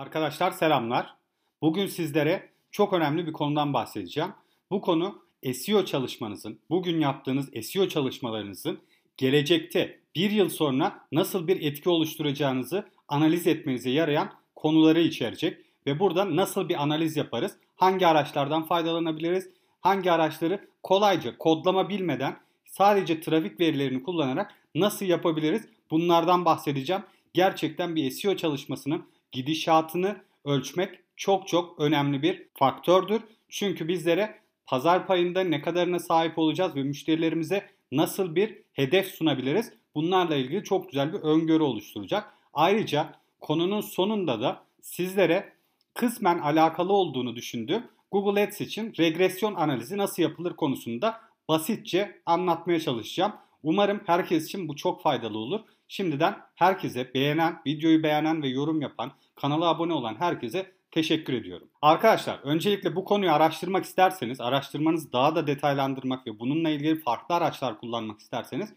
Arkadaşlar selamlar. Bugün sizlere çok önemli bir konudan bahsedeceğim. Bu konu SEO çalışmanızın, bugün yaptığınız SEO çalışmalarınızın gelecekte bir yıl sonra nasıl bir etki oluşturacağınızı analiz etmenize yarayan konuları içerecek. Ve burada nasıl bir analiz yaparız, hangi araçlardan faydalanabiliriz, hangi araçları kolayca kodlama bilmeden sadece trafik verilerini kullanarak nasıl yapabiliriz bunlardan bahsedeceğim. Gerçekten bir SEO çalışmasının gidişatını ölçmek çok çok önemli bir faktördür. Çünkü bizlere pazar payında ne kadarına sahip olacağız ve müşterilerimize nasıl bir hedef sunabiliriz? Bunlarla ilgili çok güzel bir öngörü oluşturacak. Ayrıca konunun sonunda da sizlere kısmen alakalı olduğunu düşündüğüm Google Ads için regresyon analizi nasıl yapılır konusunda basitçe anlatmaya çalışacağım. Umarım herkes için bu çok faydalı olur. Şimdiden herkese beğenen, videoyu beğenen ve yorum yapan, kanala abone olan herkese teşekkür ediyorum. Arkadaşlar öncelikle bu konuyu araştırmak isterseniz, araştırmanızı daha da detaylandırmak ve bununla ilgili farklı araçlar kullanmak isterseniz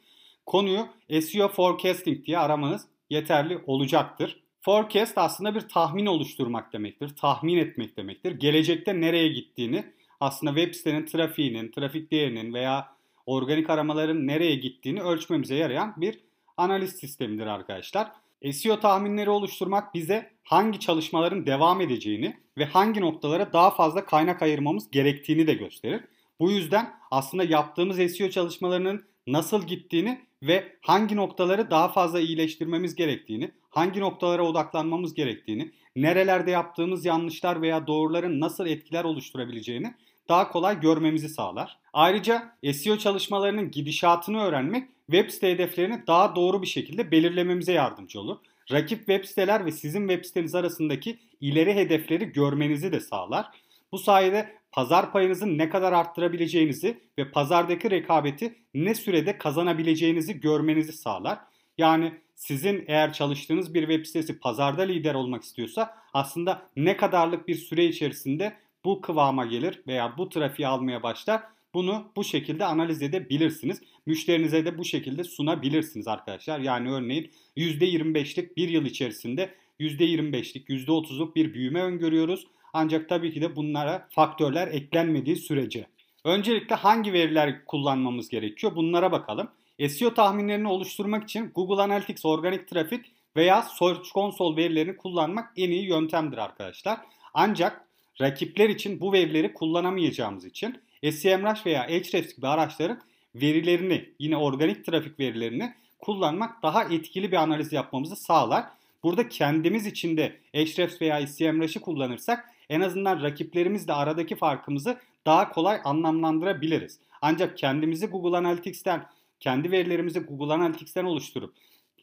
konuyu SEO Forecasting diye aramanız yeterli olacaktır. Forecast aslında bir tahmin oluşturmak demektir, tahmin etmek demektir. Gelecekte nereye gittiğini aslında web sitenin trafiğinin, trafik değerinin veya organik aramaların nereye gittiğini ölçmemize yarayan bir analiz sistemidir arkadaşlar. SEO tahminleri oluşturmak bize hangi çalışmaların devam edeceğini ve hangi noktalara daha fazla kaynak ayırmamız gerektiğini de gösterir. Bu yüzden aslında yaptığımız SEO çalışmalarının nasıl gittiğini ve hangi noktaları daha fazla iyileştirmemiz gerektiğini, hangi noktalara odaklanmamız gerektiğini, nerelerde yaptığımız yanlışlar veya doğruların nasıl etkiler oluşturabileceğini daha kolay görmemizi sağlar. Ayrıca SEO çalışmalarının gidişatını öğrenmek web site hedeflerini daha doğru bir şekilde belirlememize yardımcı olur. Rakip web siteler ve sizin web siteniz arasındaki ileri hedefleri görmenizi de sağlar. Bu sayede pazar payınızı ne kadar arttırabileceğinizi ve pazardaki rekabeti ne sürede kazanabileceğinizi görmenizi sağlar. Yani sizin eğer çalıştığınız bir web sitesi pazarda lider olmak istiyorsa aslında ne kadarlık bir süre içerisinde bu kıvama gelir veya bu trafiği almaya başlar. Bunu bu şekilde analiz edebilirsiniz. Müşterinize de bu şekilde sunabilirsiniz arkadaşlar. Yani örneğin %25'lik bir yıl içerisinde %25'lik, %30'luk bir büyüme öngörüyoruz. Ancak tabii ki de bunlara faktörler eklenmediği sürece. Öncelikle hangi veriler kullanmamız gerekiyor? Bunlara bakalım. SEO tahminlerini oluşturmak için Google Analytics organik trafik veya Search Console verilerini kullanmak en iyi yöntemdir arkadaşlar. Ancak rakipler için bu verileri kullanamayacağımız için SEMrush veya Ahrefs gibi araçların verilerini yine organik trafik verilerini kullanmak daha etkili bir analiz yapmamızı sağlar. Burada kendimiz için de Ahrefs veya SEMrush'ı kullanırsak en azından rakiplerimizle aradaki farkımızı daha kolay anlamlandırabiliriz. Ancak kendimizi Google Analytics'ten, kendi verilerimizi Google Analytics'ten oluşturup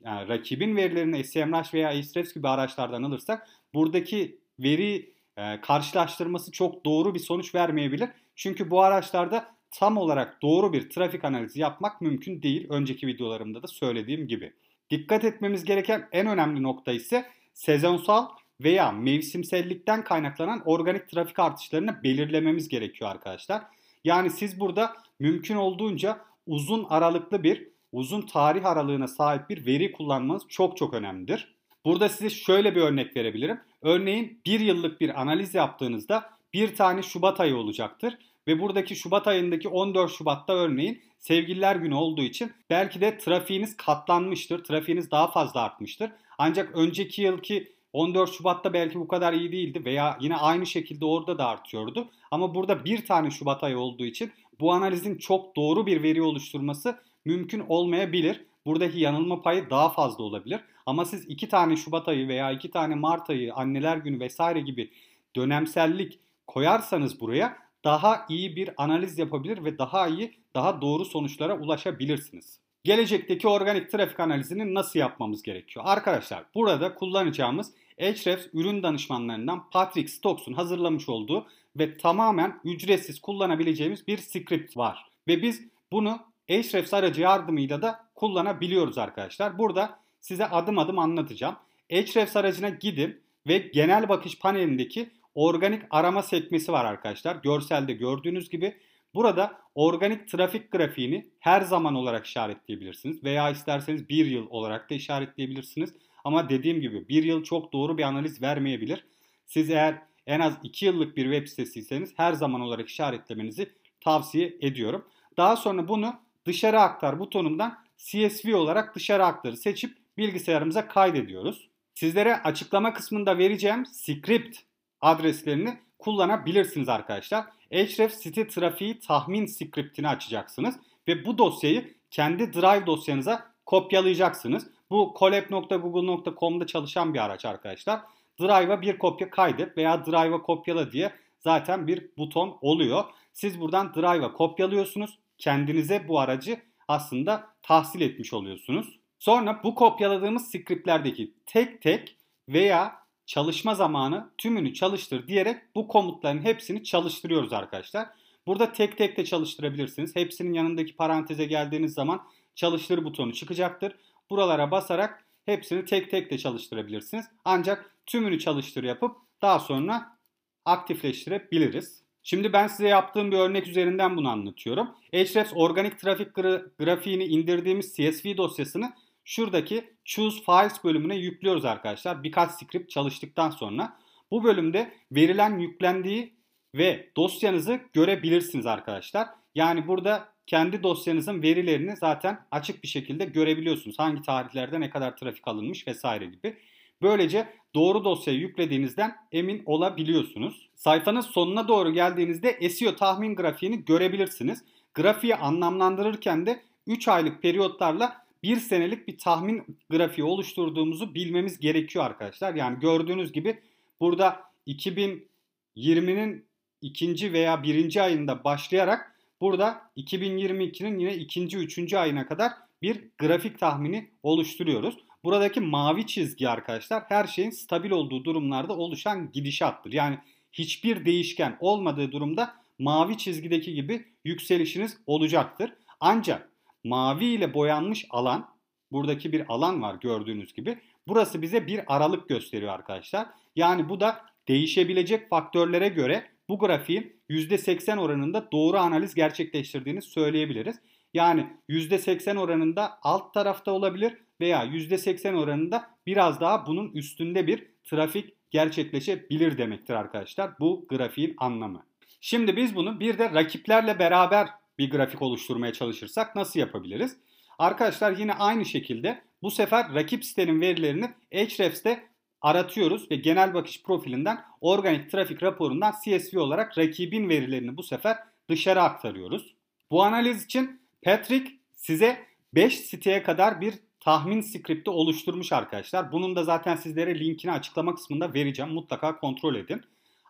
yani rakibin verilerini SEMrush veya Ahrefs gibi araçlardan alırsak buradaki veri e, karşılaştırması çok doğru bir sonuç vermeyebilir. Çünkü bu araçlarda tam olarak doğru bir trafik analizi yapmak mümkün değil. Önceki videolarımda da söylediğim gibi. Dikkat etmemiz gereken en önemli nokta ise sezonsal veya mevsimsellikten kaynaklanan organik trafik artışlarını belirlememiz gerekiyor arkadaşlar. Yani siz burada mümkün olduğunca uzun aralıklı bir, uzun tarih aralığına sahip bir veri kullanmanız çok çok önemlidir. Burada size şöyle bir örnek verebilirim. Örneğin bir yıllık bir analiz yaptığınızda bir tane Şubat ayı olacaktır. Ve buradaki Şubat ayındaki 14 Şubat'ta örneğin sevgililer günü olduğu için belki de trafiğiniz katlanmıştır. Trafiğiniz daha fazla artmıştır. Ancak önceki yılki 14 Şubat'ta belki bu kadar iyi değildi veya yine aynı şekilde orada da artıyordu. Ama burada bir tane Şubat ayı olduğu için bu analizin çok doğru bir veri oluşturması mümkün olmayabilir. Buradaki yanılma payı daha fazla olabilir. Ama siz iki tane Şubat ayı veya iki tane Mart ayı, anneler günü vesaire gibi dönemsellik koyarsanız buraya daha iyi bir analiz yapabilir ve daha iyi, daha doğru sonuçlara ulaşabilirsiniz. Gelecekteki organik trafik analizini nasıl yapmamız gerekiyor? Arkadaşlar burada kullanacağımız Ahrefs ürün danışmanlarından Patrick Stokes'un hazırlamış olduğu ve tamamen ücretsiz kullanabileceğimiz bir script var. Ve biz bunu Ahrefs aracı yardımıyla da kullanabiliyoruz arkadaşlar. Burada size adım adım anlatacağım. Ahrefs aracına gidin ve genel bakış panelindeki organik arama sekmesi var arkadaşlar. Görselde gördüğünüz gibi burada organik trafik grafiğini her zaman olarak işaretleyebilirsiniz veya isterseniz bir yıl olarak da işaretleyebilirsiniz. Ama dediğim gibi bir yıl çok doğru bir analiz vermeyebilir. Siz eğer en az 2 yıllık bir web sitesiyseniz her zaman olarak işaretlemenizi tavsiye ediyorum. Daha sonra bunu dışarı aktar butonundan CSV olarak dışarı aktarı seçip bilgisayarımıza kaydediyoruz. Sizlere açıklama kısmında vereceğim script adreslerini kullanabilirsiniz arkadaşlar. Href site trafiği tahmin scriptini açacaksınız ve bu dosyayı kendi Drive dosyanıza kopyalayacaksınız. Bu collab.google.com'da çalışan bir araç arkadaşlar. Drive'a bir kopya kaydet veya Drive'a kopyala diye zaten bir buton oluyor. Siz buradan Drive'a kopyalıyorsunuz. Kendinize bu aracı aslında tahsil etmiş oluyorsunuz. Sonra bu kopyaladığımız scriptlerdeki tek tek veya çalışma zamanı tümünü çalıştır diyerek bu komutların hepsini çalıştırıyoruz arkadaşlar. Burada tek tek de çalıştırabilirsiniz. Hepsinin yanındaki paranteze geldiğiniz zaman çalıştır butonu çıkacaktır. Buralara basarak hepsini tek tek de çalıştırabilirsiniz. Ancak tümünü çalıştır yapıp daha sonra aktifleştirebiliriz. Şimdi ben size yaptığım bir örnek üzerinden bunu anlatıyorum. Ahrefs organik trafik grafiğini indirdiğimiz CSV dosyasını şuradaki Choose Files bölümüne yüklüyoruz arkadaşlar. Birkaç script çalıştıktan sonra. Bu bölümde verilen yüklendiği ve dosyanızı görebilirsiniz arkadaşlar. Yani burada kendi dosyanızın verilerini zaten açık bir şekilde görebiliyorsunuz. Hangi tarihlerde ne kadar trafik alınmış vesaire gibi. Böylece doğru dosyayı yüklediğinizden emin olabiliyorsunuz. Sayfanın sonuna doğru geldiğinizde SEO tahmin grafiğini görebilirsiniz. Grafiği anlamlandırırken de 3 aylık periyotlarla 1 senelik bir tahmin grafiği oluşturduğumuzu bilmemiz gerekiyor arkadaşlar. Yani gördüğünüz gibi burada 2020'nin ikinci veya birinci ayında başlayarak burada 2022'nin yine ikinci, üçüncü ayına kadar bir grafik tahmini oluşturuyoruz. Buradaki mavi çizgi arkadaşlar her şeyin stabil olduğu durumlarda oluşan gidişattır. Yani hiçbir değişken olmadığı durumda mavi çizgideki gibi yükselişiniz olacaktır. Ancak mavi ile boyanmış alan, buradaki bir alan var gördüğünüz gibi. Burası bize bir aralık gösteriyor arkadaşlar. Yani bu da değişebilecek faktörlere göre bu grafiğin %80 oranında doğru analiz gerçekleştirdiğini söyleyebiliriz. Yani %80 oranında alt tarafta olabilir veya %80 oranında biraz daha bunun üstünde bir trafik gerçekleşebilir demektir arkadaşlar. Bu grafiğin anlamı. Şimdi biz bunu bir de rakiplerle beraber bir grafik oluşturmaya çalışırsak nasıl yapabiliriz? Arkadaşlar yine aynı şekilde bu sefer rakip sitenin verilerini Ahrefs'te aratıyoruz ve genel bakış profilinden organik trafik raporundan CSV olarak rakibin verilerini bu sefer dışarı aktarıyoruz. Bu analiz için Patrick size 5 siteye kadar bir tahmin skripti oluşturmuş arkadaşlar. Bunun da zaten sizlere linkini açıklama kısmında vereceğim. Mutlaka kontrol edin.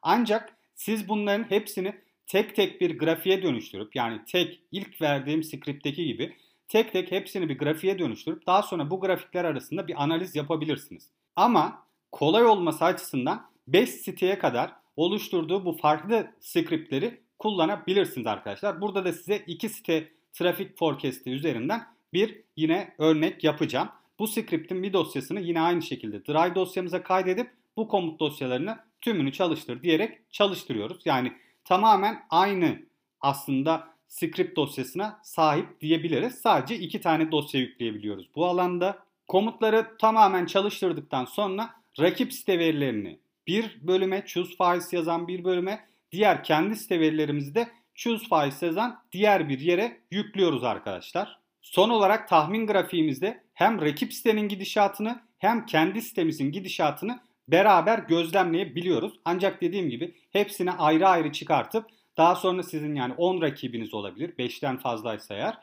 Ancak siz bunların hepsini tek tek bir grafiğe dönüştürüp yani tek ilk verdiğim skriptteki gibi tek tek hepsini bir grafiğe dönüştürüp daha sonra bu grafikler arasında bir analiz yapabilirsiniz. Ama kolay olması açısından 5 siteye kadar oluşturduğu bu farklı scriptleri kullanabilirsiniz arkadaşlar. Burada da size 2 site trafik forecast'i üzerinden bir yine örnek yapacağım. Bu script'in bir dosyasını yine aynı şekilde Drive dosyamıza kaydedip bu komut dosyalarını tümünü çalıştır diyerek çalıştırıyoruz. Yani tamamen aynı aslında script dosyasına sahip diyebiliriz. Sadece iki tane dosya yükleyebiliyoruz bu alanda. Komutları tamamen çalıştırdıktan sonra rakip site verilerini bir bölüme choose files yazan bir bölüme diğer kendi site verilerimizi de choose files yazan diğer bir yere yüklüyoruz arkadaşlar. Son olarak tahmin grafiğimizde hem rakip sitenin gidişatını hem kendi sitemizin gidişatını beraber gözlemleyebiliyoruz. Ancak dediğim gibi hepsini ayrı ayrı çıkartıp daha sonra sizin yani 10 rakibiniz olabilir. 5'ten fazlaysa eğer.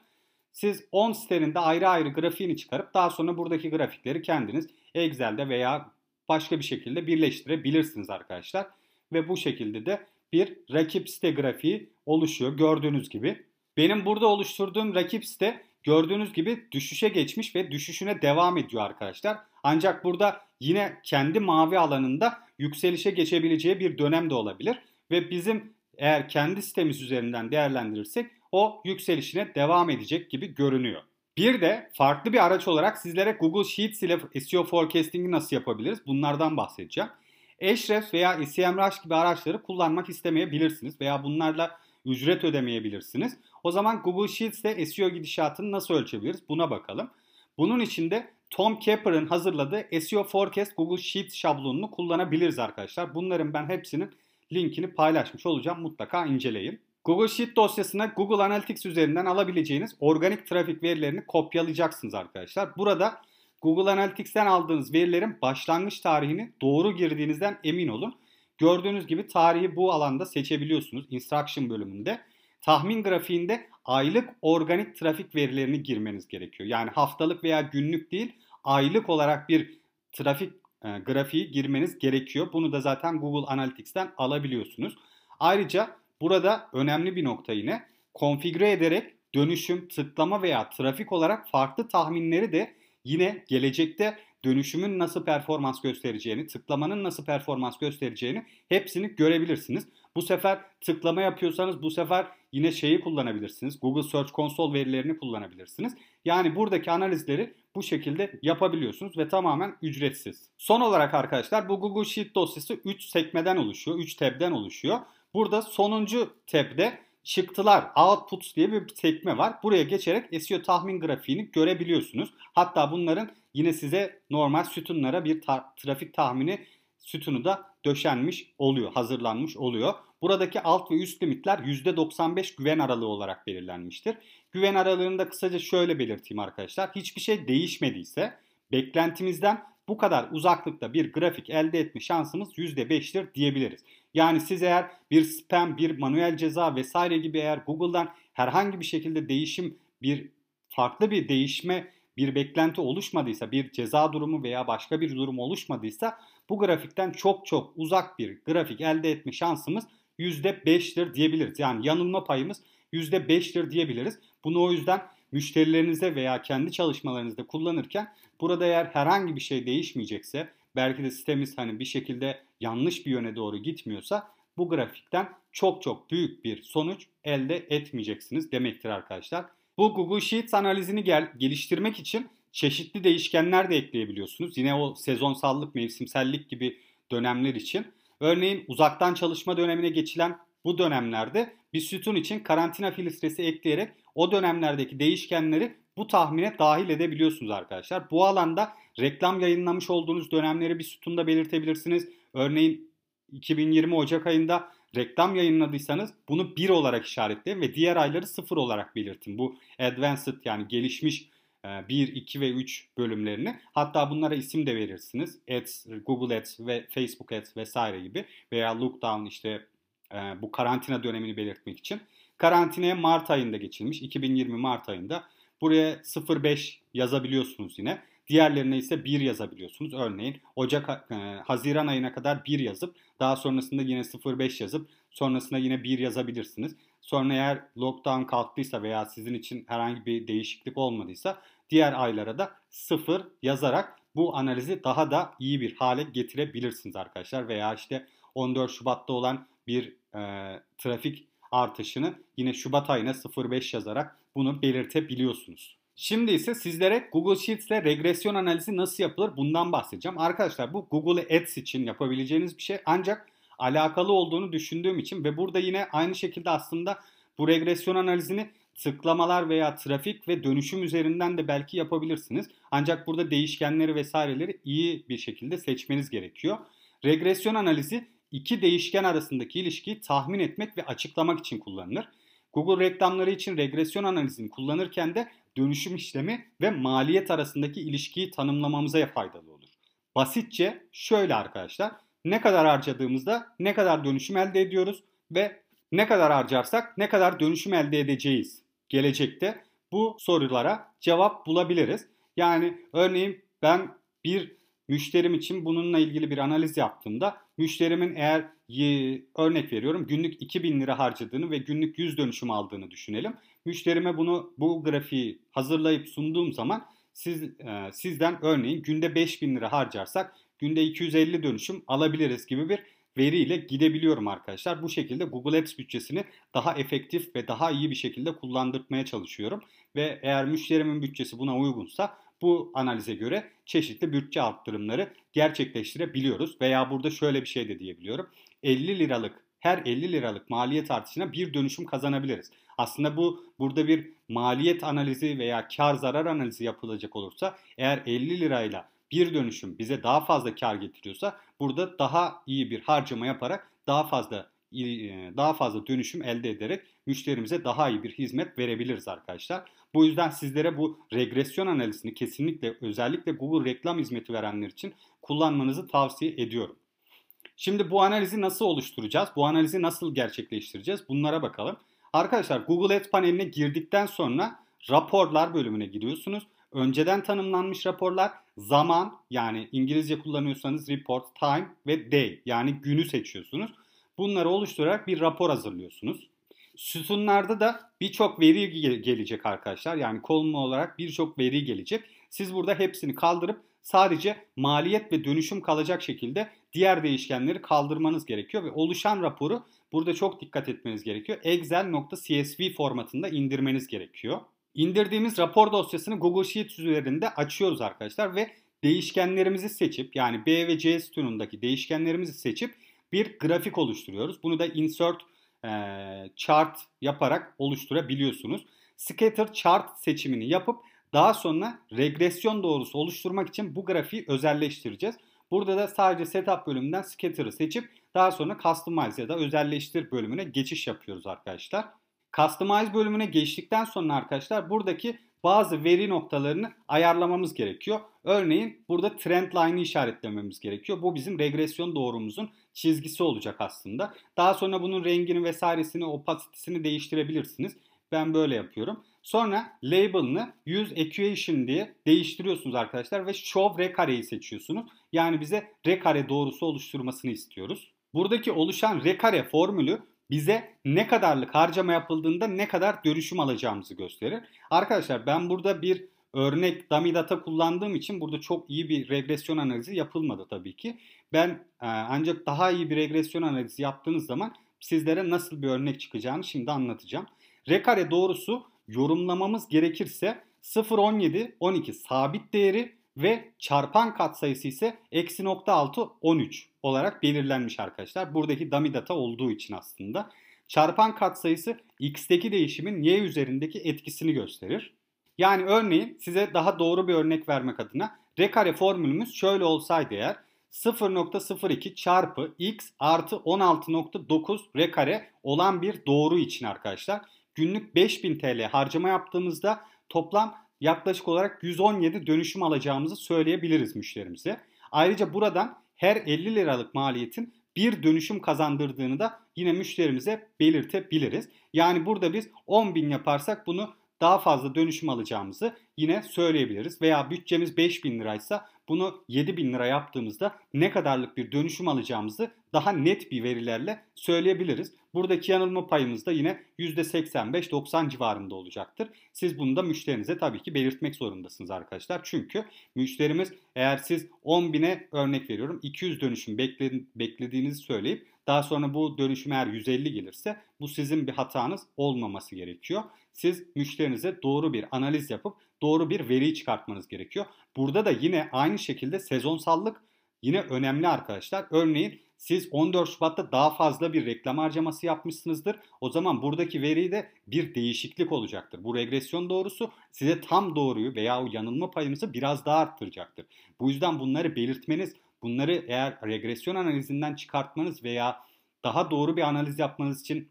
Siz 10 sitenin de ayrı ayrı grafiğini çıkarıp daha sonra buradaki grafikleri kendiniz Excel'de veya başka bir şekilde birleştirebilirsiniz arkadaşlar. Ve bu şekilde de bir rakip site grafiği oluşuyor gördüğünüz gibi. Benim burada oluşturduğum rakip site gördüğünüz gibi düşüşe geçmiş ve düşüşüne devam ediyor arkadaşlar. Ancak burada yine kendi mavi alanında yükselişe geçebileceği bir dönem de olabilir. Ve bizim eğer kendi sitemiz üzerinden değerlendirirsek o yükselişine devam edecek gibi görünüyor. Bir de farklı bir araç olarak sizlere Google Sheets ile SEO forecasting'i nasıl yapabiliriz? Bunlardan bahsedeceğim. Ahrefs veya SEMrush gibi araçları kullanmak istemeyebilirsiniz veya bunlarla ücret ödemeyebilirsiniz. O zaman Google Sheets'te SEO gidişatını nasıl ölçebiliriz? Buna bakalım. Bunun için de Tom Kepper'ın hazırladığı SEO Forecast Google Sheets şablonunu kullanabiliriz arkadaşlar. Bunların ben hepsinin linkini paylaşmış olacağım. Mutlaka inceleyin. Google Sheet dosyasına Google Analytics üzerinden alabileceğiniz organik trafik verilerini kopyalayacaksınız arkadaşlar. Burada Google Analytics'ten aldığınız verilerin başlangıç tarihini doğru girdiğinizden emin olun. Gördüğünüz gibi tarihi bu alanda seçebiliyorsunuz instruction bölümünde. Tahmin grafiğinde aylık organik trafik verilerini girmeniz gerekiyor. Yani haftalık veya günlük değil aylık olarak bir trafik e, grafiği girmeniz gerekiyor. Bunu da zaten Google Analytics'ten alabiliyorsunuz. Ayrıca burada önemli bir nokta yine konfigüre ederek dönüşüm, tıklama veya trafik olarak farklı tahminleri de yine gelecekte dönüşümün nasıl performans göstereceğini, tıklamanın nasıl performans göstereceğini hepsini görebilirsiniz. Bu sefer tıklama yapıyorsanız bu sefer yine şeyi kullanabilirsiniz. Google Search Console verilerini kullanabilirsiniz. Yani buradaki analizleri bu şekilde yapabiliyorsunuz ve tamamen ücretsiz. Son olarak arkadaşlar bu Google Sheet dosyası 3 sekmeden oluşuyor, 3 tab'den oluşuyor. Burada sonuncu tab'de çıktılar outputs diye bir sekme var. Buraya geçerek SEO tahmin grafiğini görebiliyorsunuz. Hatta bunların yine size normal sütunlara bir ta- trafik tahmini sütunu da döşenmiş oluyor, hazırlanmış oluyor. Buradaki alt ve üst limitler %95 güven aralığı olarak belirlenmiştir. Güven aralığını da kısaca şöyle belirteyim arkadaşlar. Hiçbir şey değişmediyse beklentimizden bu kadar uzaklıkta bir grafik elde etme şansımız %5'tir diyebiliriz. Yani siz eğer bir spam, bir manuel ceza vesaire gibi eğer Google'dan herhangi bir şekilde değişim, bir farklı bir değişme, bir beklenti oluşmadıysa, bir ceza durumu veya başka bir durum oluşmadıysa bu grafikten çok çok uzak bir grafik elde etme şansımız %5'tir diyebiliriz. Yani yanılma payımız %5'tir diyebiliriz. Bunu o yüzden müşterilerinize veya kendi çalışmalarınızda kullanırken burada eğer herhangi bir şey değişmeyecekse belki de sitemiz hani bir şekilde yanlış bir yöne doğru gitmiyorsa bu grafikten çok çok büyük bir sonuç elde etmeyeceksiniz demektir arkadaşlar. Bu Google Sheets analizini gel geliştirmek için çeşitli değişkenler de ekleyebiliyorsunuz. Yine o sezonsallık, mevsimsellik gibi dönemler için. Örneğin uzaktan çalışma dönemine geçilen bu dönemlerde bir sütun için karantina filtresi ekleyerek o dönemlerdeki değişkenleri bu tahmine dahil edebiliyorsunuz arkadaşlar. Bu alanda reklam yayınlamış olduğunuz dönemleri bir sütunda belirtebilirsiniz. Örneğin 2020 Ocak ayında reklam yayınladıysanız bunu 1 olarak işaretleyin ve diğer ayları 0 olarak belirtin. Bu advanced yani gelişmiş 1, 2 ve 3 bölümlerini. Hatta bunlara isim de verirsiniz. Ads, Google Ads ve Facebook Ads vesaire gibi veya lockdown işte bu karantina dönemini belirtmek için. Karantinaya Mart ayında geçilmiş. 2020 Mart ayında. Buraya 05 yazabiliyorsunuz yine. Diğerlerine ise 1 yazabiliyorsunuz. Örneğin Ocak, e, Haziran ayına kadar 1 yazıp daha sonrasında yine 05 yazıp sonrasında yine 1 yazabilirsiniz. Sonra eğer lockdown kalktıysa veya sizin için herhangi bir değişiklik olmadıysa diğer aylara da 0 yazarak bu analizi daha da iyi bir hale getirebilirsiniz arkadaşlar. Veya işte 14 Şubat'ta olan bir e, trafik artışını yine Şubat ayına 0.5 yazarak bunu belirtebiliyorsunuz. Şimdi ise sizlere Google Sheets ile regresyon analizi nasıl yapılır bundan bahsedeceğim. Arkadaşlar bu Google Ads için yapabileceğiniz bir şey ancak alakalı olduğunu düşündüğüm için ve burada yine aynı şekilde aslında bu regresyon analizini tıklamalar veya trafik ve dönüşüm üzerinden de belki yapabilirsiniz. Ancak burada değişkenleri vesaireleri iyi bir şekilde seçmeniz gerekiyor. Regresyon analizi iki değişken arasındaki ilişkiyi tahmin etmek ve açıklamak için kullanılır. Google reklamları için regresyon analizini kullanırken de dönüşüm işlemi ve maliyet arasındaki ilişkiyi tanımlamamıza faydalı olur. Basitçe şöyle arkadaşlar, ne kadar harcadığımızda ne kadar dönüşüm elde ediyoruz ve ne kadar harcarsak ne kadar dönüşüm elde edeceğiz. Gelecekte bu sorulara cevap bulabiliriz. Yani örneğin ben bir müşterim için bununla ilgili bir analiz yaptığımda müşterimin eğer örnek veriyorum günlük 2000 lira harcadığını ve günlük 100 dönüşüm aldığını düşünelim. Müşterime bunu bu grafiği hazırlayıp sunduğum zaman siz e, sizden örneğin günde 5000 lira harcarsak günde 250 dönüşüm alabiliriz gibi bir veriyle gidebiliyorum arkadaşlar. Bu şekilde Google Ads bütçesini daha efektif ve daha iyi bir şekilde kullandırmaya çalışıyorum. Ve eğer müşterimin bütçesi buna uygunsa bu analize göre çeşitli bütçe arttırımları gerçekleştirebiliyoruz. Veya burada şöyle bir şey de diyebiliyorum. 50 liralık her 50 liralık maliyet artışına bir dönüşüm kazanabiliriz. Aslında bu burada bir maliyet analizi veya kar zarar analizi yapılacak olursa eğer 50 lirayla bir dönüşüm bize daha fazla kar getiriyorsa burada daha iyi bir harcama yaparak daha fazla e, daha fazla dönüşüm elde ederek müşterimize daha iyi bir hizmet verebiliriz arkadaşlar. Bu yüzden sizlere bu regresyon analizini kesinlikle özellikle Google reklam hizmeti verenler için kullanmanızı tavsiye ediyorum. Şimdi bu analizi nasıl oluşturacağız? Bu analizi nasıl gerçekleştireceğiz? Bunlara bakalım. Arkadaşlar Google Ads paneline girdikten sonra raporlar bölümüne giriyorsunuz. Önceden tanımlanmış raporlar zaman yani İngilizce kullanıyorsanız report, time ve day yani günü seçiyorsunuz. Bunları oluşturarak bir rapor hazırlıyorsunuz. Sütunlarda da birçok veri gelecek arkadaşlar. Yani kolumlu olarak birçok veri gelecek. Siz burada hepsini kaldırıp sadece maliyet ve dönüşüm kalacak şekilde diğer değişkenleri kaldırmanız gerekiyor ve oluşan raporu burada çok dikkat etmeniz gerekiyor. Excel.csv formatında indirmeniz gerekiyor. İndirdiğimiz rapor dosyasını Google Sheets üzerinde açıyoruz arkadaşlar ve değişkenlerimizi seçip yani B ve C sütunundaki değişkenlerimizi seçip bir grafik oluşturuyoruz. Bunu da insert chart yaparak oluşturabiliyorsunuz. Scatter chart seçimini yapıp daha sonra regresyon doğrusu oluşturmak için bu grafiği özelleştireceğiz. Burada da sadece setup bölümünden scatter'ı seçip daha sonra customize ya da özelleştir bölümüne geçiş yapıyoruz arkadaşlar. Customize bölümüne geçtikten sonra arkadaşlar buradaki bazı veri noktalarını ayarlamamız gerekiyor. Örneğin burada trend line'ı işaretlememiz gerekiyor. Bu bizim regresyon doğrumuzun çizgisi olacak aslında. Daha sonra bunun rengini vesairesini, opacitesini değiştirebilirsiniz. Ben böyle yapıyorum. Sonra label'ını use equation diye değiştiriyorsunuz arkadaşlar ve show rekareyi seçiyorsunuz. Yani bize rekare doğrusu oluşturmasını istiyoruz. Buradaki oluşan rekare formülü bize ne kadarlık harcama yapıldığında ne kadar dönüşüm alacağımızı gösterir. Arkadaşlar ben burada bir örnek dummy data kullandığım için burada çok iyi bir regresyon analizi yapılmadı tabii ki. Ben e, ancak daha iyi bir regresyon analizi yaptığınız zaman sizlere nasıl bir örnek çıkacağını şimdi anlatacağım. Rekare doğrusu yorumlamamız gerekirse 0.17, 12 sabit değeri ve çarpan katsayısı ise eksi nokta 6, 13 olarak belirlenmiş arkadaşlar. Buradaki dummy data olduğu için aslında. Çarpan katsayısı x'teki değişimin y üzerindeki etkisini gösterir. Yani örneğin size daha doğru bir örnek vermek adına rekare formülümüz şöyle olsaydı eğer 0.02 çarpı x artı 16.9 rekare olan bir doğru için arkadaşlar günlük 5000 TL harcama yaptığımızda toplam yaklaşık olarak 117 dönüşüm alacağımızı söyleyebiliriz müşterimize. Ayrıca buradan her 50 liralık maliyetin bir dönüşüm kazandırdığını da yine müşterimize belirtebiliriz. Yani burada biz 10 bin yaparsak bunu daha fazla dönüşüm alacağımızı yine söyleyebiliriz. Veya bütçemiz 5000 liraysa bunu 7000 lira yaptığımızda ne kadarlık bir dönüşüm alacağımızı daha net bir verilerle söyleyebiliriz. Buradaki yanılma payımız da yine %85-90 civarında olacaktır. Siz bunu da müşterinize tabii ki belirtmek zorundasınız arkadaşlar. Çünkü müşterimiz eğer siz 10 bine örnek veriyorum 200 dönüşüm beklediğinizi söyleyip daha sonra bu dönüşüm eğer 150 gelirse bu sizin bir hatanız olmaması gerekiyor. Siz müşterinize doğru bir analiz yapıp doğru bir veri çıkartmanız gerekiyor. Burada da yine aynı şekilde sezonsallık yine önemli arkadaşlar. Örneğin siz 14 Şubat'ta daha fazla bir reklam harcaması yapmışsınızdır. O zaman buradaki veride bir değişiklik olacaktır. Bu regresyon doğrusu size tam doğruyu veya o yanılma payınızı biraz daha arttıracaktır. Bu yüzden bunları belirtmeniz, bunları eğer regresyon analizinden çıkartmanız veya daha doğru bir analiz yapmanız için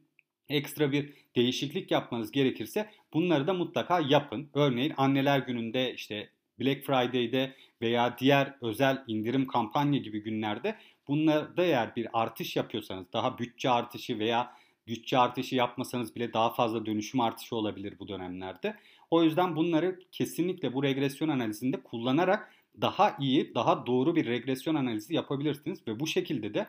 ekstra bir değişiklik yapmanız gerekirse bunları da mutlaka yapın. Örneğin anneler gününde işte Black Friday'de veya diğer özel indirim kampanya gibi günlerde bunlarda eğer bir artış yapıyorsanız daha bütçe artışı veya bütçe artışı yapmasanız bile daha fazla dönüşüm artışı olabilir bu dönemlerde. O yüzden bunları kesinlikle bu regresyon analizinde kullanarak daha iyi, daha doğru bir regresyon analizi yapabilirsiniz ve bu şekilde de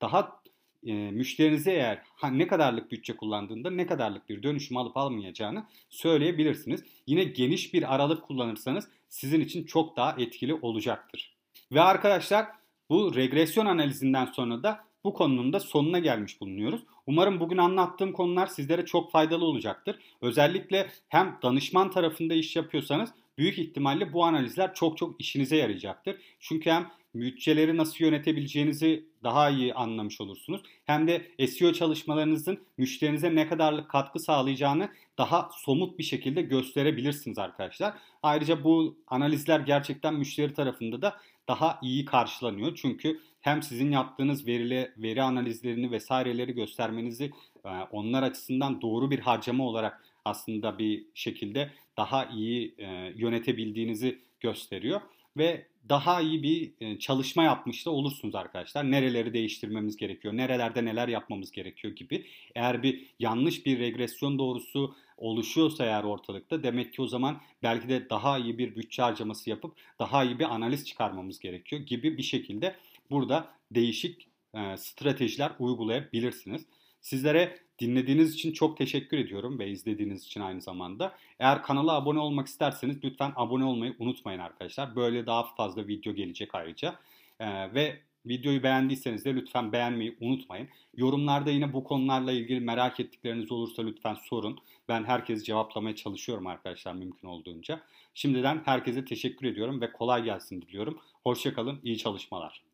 daha e, müşterinize eğer ha, ne kadarlık bütçe kullandığında ne kadarlık bir dönüşüm alıp almayacağını söyleyebilirsiniz. Yine geniş bir aralık kullanırsanız sizin için çok daha etkili olacaktır. Ve arkadaşlar bu regresyon analizinden sonra da bu konunun da sonuna gelmiş bulunuyoruz. Umarım bugün anlattığım konular sizlere çok faydalı olacaktır. Özellikle hem danışman tarafında iş yapıyorsanız büyük ihtimalle bu analizler çok çok işinize yarayacaktır. Çünkü hem bütçeleri nasıl yönetebileceğinizi daha iyi anlamış olursunuz. Hem de SEO çalışmalarınızın müşterinize ne kadarlık katkı sağlayacağını daha somut bir şekilde gösterebilirsiniz arkadaşlar. Ayrıca bu analizler gerçekten müşteri tarafında da daha iyi karşılanıyor. Çünkü hem sizin yaptığınız verili, veri analizlerini vesaireleri göstermenizi e, onlar açısından doğru bir harcama olarak aslında bir şekilde daha iyi e, yönetebildiğinizi gösteriyor ve daha iyi bir e, çalışma yapmış da olursunuz arkadaşlar. Nereleri değiştirmemiz gerekiyor, nerelerde neler yapmamız gerekiyor gibi. Eğer bir yanlış bir regresyon doğrusu oluşuyorsa eğer ortalıkta demek ki o zaman belki de daha iyi bir bütçe harcaması yapıp daha iyi bir analiz çıkarmamız gerekiyor gibi bir şekilde burada değişik e, stratejiler uygulayabilirsiniz. Sizlere dinlediğiniz için çok teşekkür ediyorum ve izlediğiniz için aynı zamanda. Eğer kanala abone olmak isterseniz lütfen abone olmayı unutmayın arkadaşlar. Böyle daha fazla video gelecek ayrıca. Ee, ve videoyu beğendiyseniz de lütfen beğenmeyi unutmayın. Yorumlarda yine bu konularla ilgili merak ettikleriniz olursa lütfen sorun. Ben herkesi cevaplamaya çalışıyorum arkadaşlar mümkün olduğunca. Şimdiden herkese teşekkür ediyorum ve kolay gelsin diliyorum. Hoşçakalın, iyi çalışmalar.